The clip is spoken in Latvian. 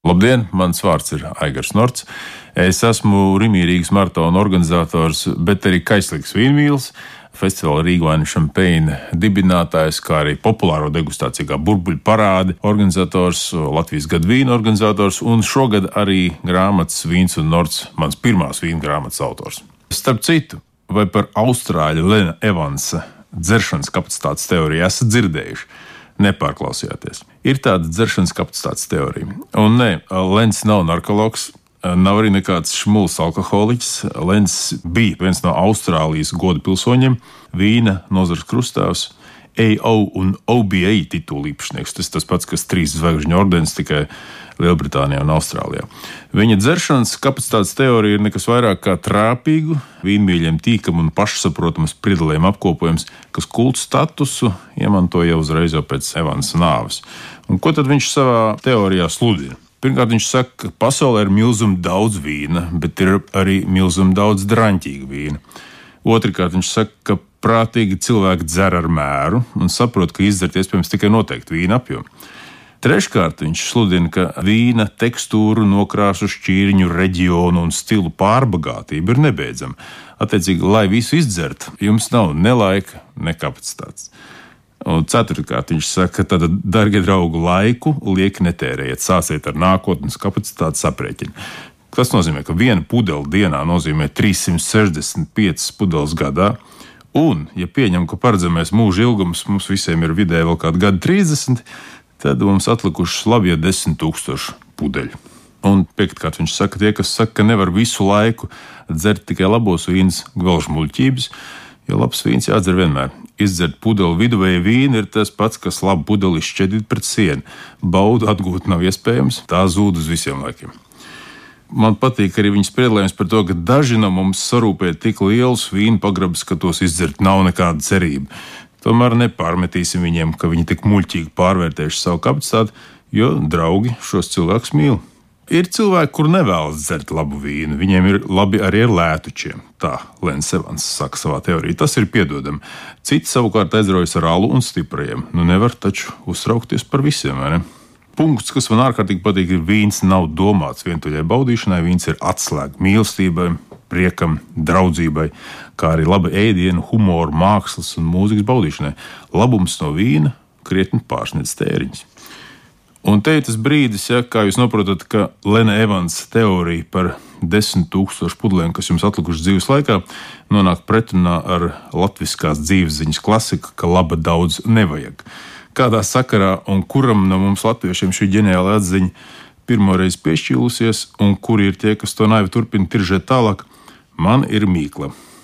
Labdien, mans vārds ir Aigars Norts. Es esmu Rimīrīgas maratona organizators, bet arī Kaislīgs Vīnvīls, festivāla Rīgvaina šampeina dibinātājs, kā arī populāro degustāciju kā burbuļu parādi organizators, Latvijas gadu vīna organizators un šogad arī grāmatas Vīns un Norts, mans pirmās vīna grāmatas autors. Starp citu, vai par austrāļu Lena Evansa dzeršanas kapacitātes teoriju esat dzirdējuši? Nepārklausījāties. Ir tāda dzeršanas kapacitātes teorija. Un nē, Lens nav narkotikas. Nav arī nekāds šmuls alkoholiķis. Lens bija viens no Austrālijas goda pilsoņiem, vīna nozares krustāvs. AO un OBA titulu īpašnieks. Tas tas pats, kas trīs zvaigžņu ordenis tikai Lielbritānijā un Austrālijā. Viņa dzeršanas kapacitātes teorija ir nekas vairāk kā trāpīgu, vīnmīļiem tīkamu un pašsaprotamu spriedzelēm apkopojums, kas kultu statusu iemantoja jau uzreiz jau pēc Evanas nāves. Un ko tad viņš savā teorijā sludina? Pirmkārt, viņš saka, ka pasaulē ir milzīgi daudz vīna, bet ir arī milzīgi daudz drāmķīga vīna. Otrakārt, viņš saka, ka prātīgi cilvēki dzer ar mēru un saprot, ka izdzert iespējams tikai noteikti vīna apjomu. Treškārt, viņš sludina, ka vīna tekstūru, nokrāsu, šķīriņu, reģionu un stilu pārbagātība ir nebeidzama. Attiecīgi, lai visu izdzertu, jums nav ne laika, ne kapacitātes. Un ceturtkārt, viņš saka, ka, darbie draugi, laiku lieki netērējiet, sāciet ar nākotnes kapacitātes aprēķinu. Tas nozīmē, ka viena pudele dienā nozīmē 365 pudeles gadā. Un, ja pieņem, ka paredzamais mūža ilgums mums visiem ir vidēji vēl kādi gadi 30, tad mums atlikušas labi 10,000 pudeļu. Un piektkārt viņš saka, tie, kas saka, ka nevar visu laiku dzert tikai labos vīnus, gvelž muļķības, jo labs vīns jādzer vienmēr. Izdzert pudeli viduvēja vīnu ir tas pats, kas labu pudeli šķedīt pret sienu. Baudu atgūt nav iespējams, tā zūd uz visiem laikiem. Man patīk arī viņas spriedlējums par to, ka daži no mums sarūpē tik lielus vīnu pagrabus, ka tos izdzert nav nekāda cerība. Tomēr nepārmetīsim viņiem, ka viņi tik muļķīgi pārvērtējuši savu kapacitāti, jo draugi šos cilvēkus mīl. Ir cilvēki, kur nevēlas dzert labu vīnu, viņiem ir labi arī ar lētučiem. Tā Lens Evans saka savā teorijā. Tas ir piedodami. Citi savukārt aizraujas ar alu un stipriem. Nu nevar taču uztraukties par visiem, vai ne? Punkts, kas man ārkārtīgi patīk, ir vīns nav domāts vientuļai baudīšanai. Vīns ir atslēga mīlestībai, priekam, draudzībai, kā arī laba ēdienu, humora, mākslas un mūzikas baudīšanai. Labums no vīna krietni pārsniedz tēriņus. Un te ir tas brīdis, ja, kā jūs saprotat, ka Lena Evans teorija par desmit tūkstošu pudelēm, kas jums atlikušas dzīves laikā, nonāk pretrunā ar latviskās dzīves ziņas klasiku, ka laba daudz nevajag kādā sakarā un kuram no mums latviešiem šī ģeniāla atziņa pirmoreiz piešķīlusies, un kuri ir tie, kas to naivi turpina tiržēt tālāk, man ir mīkla.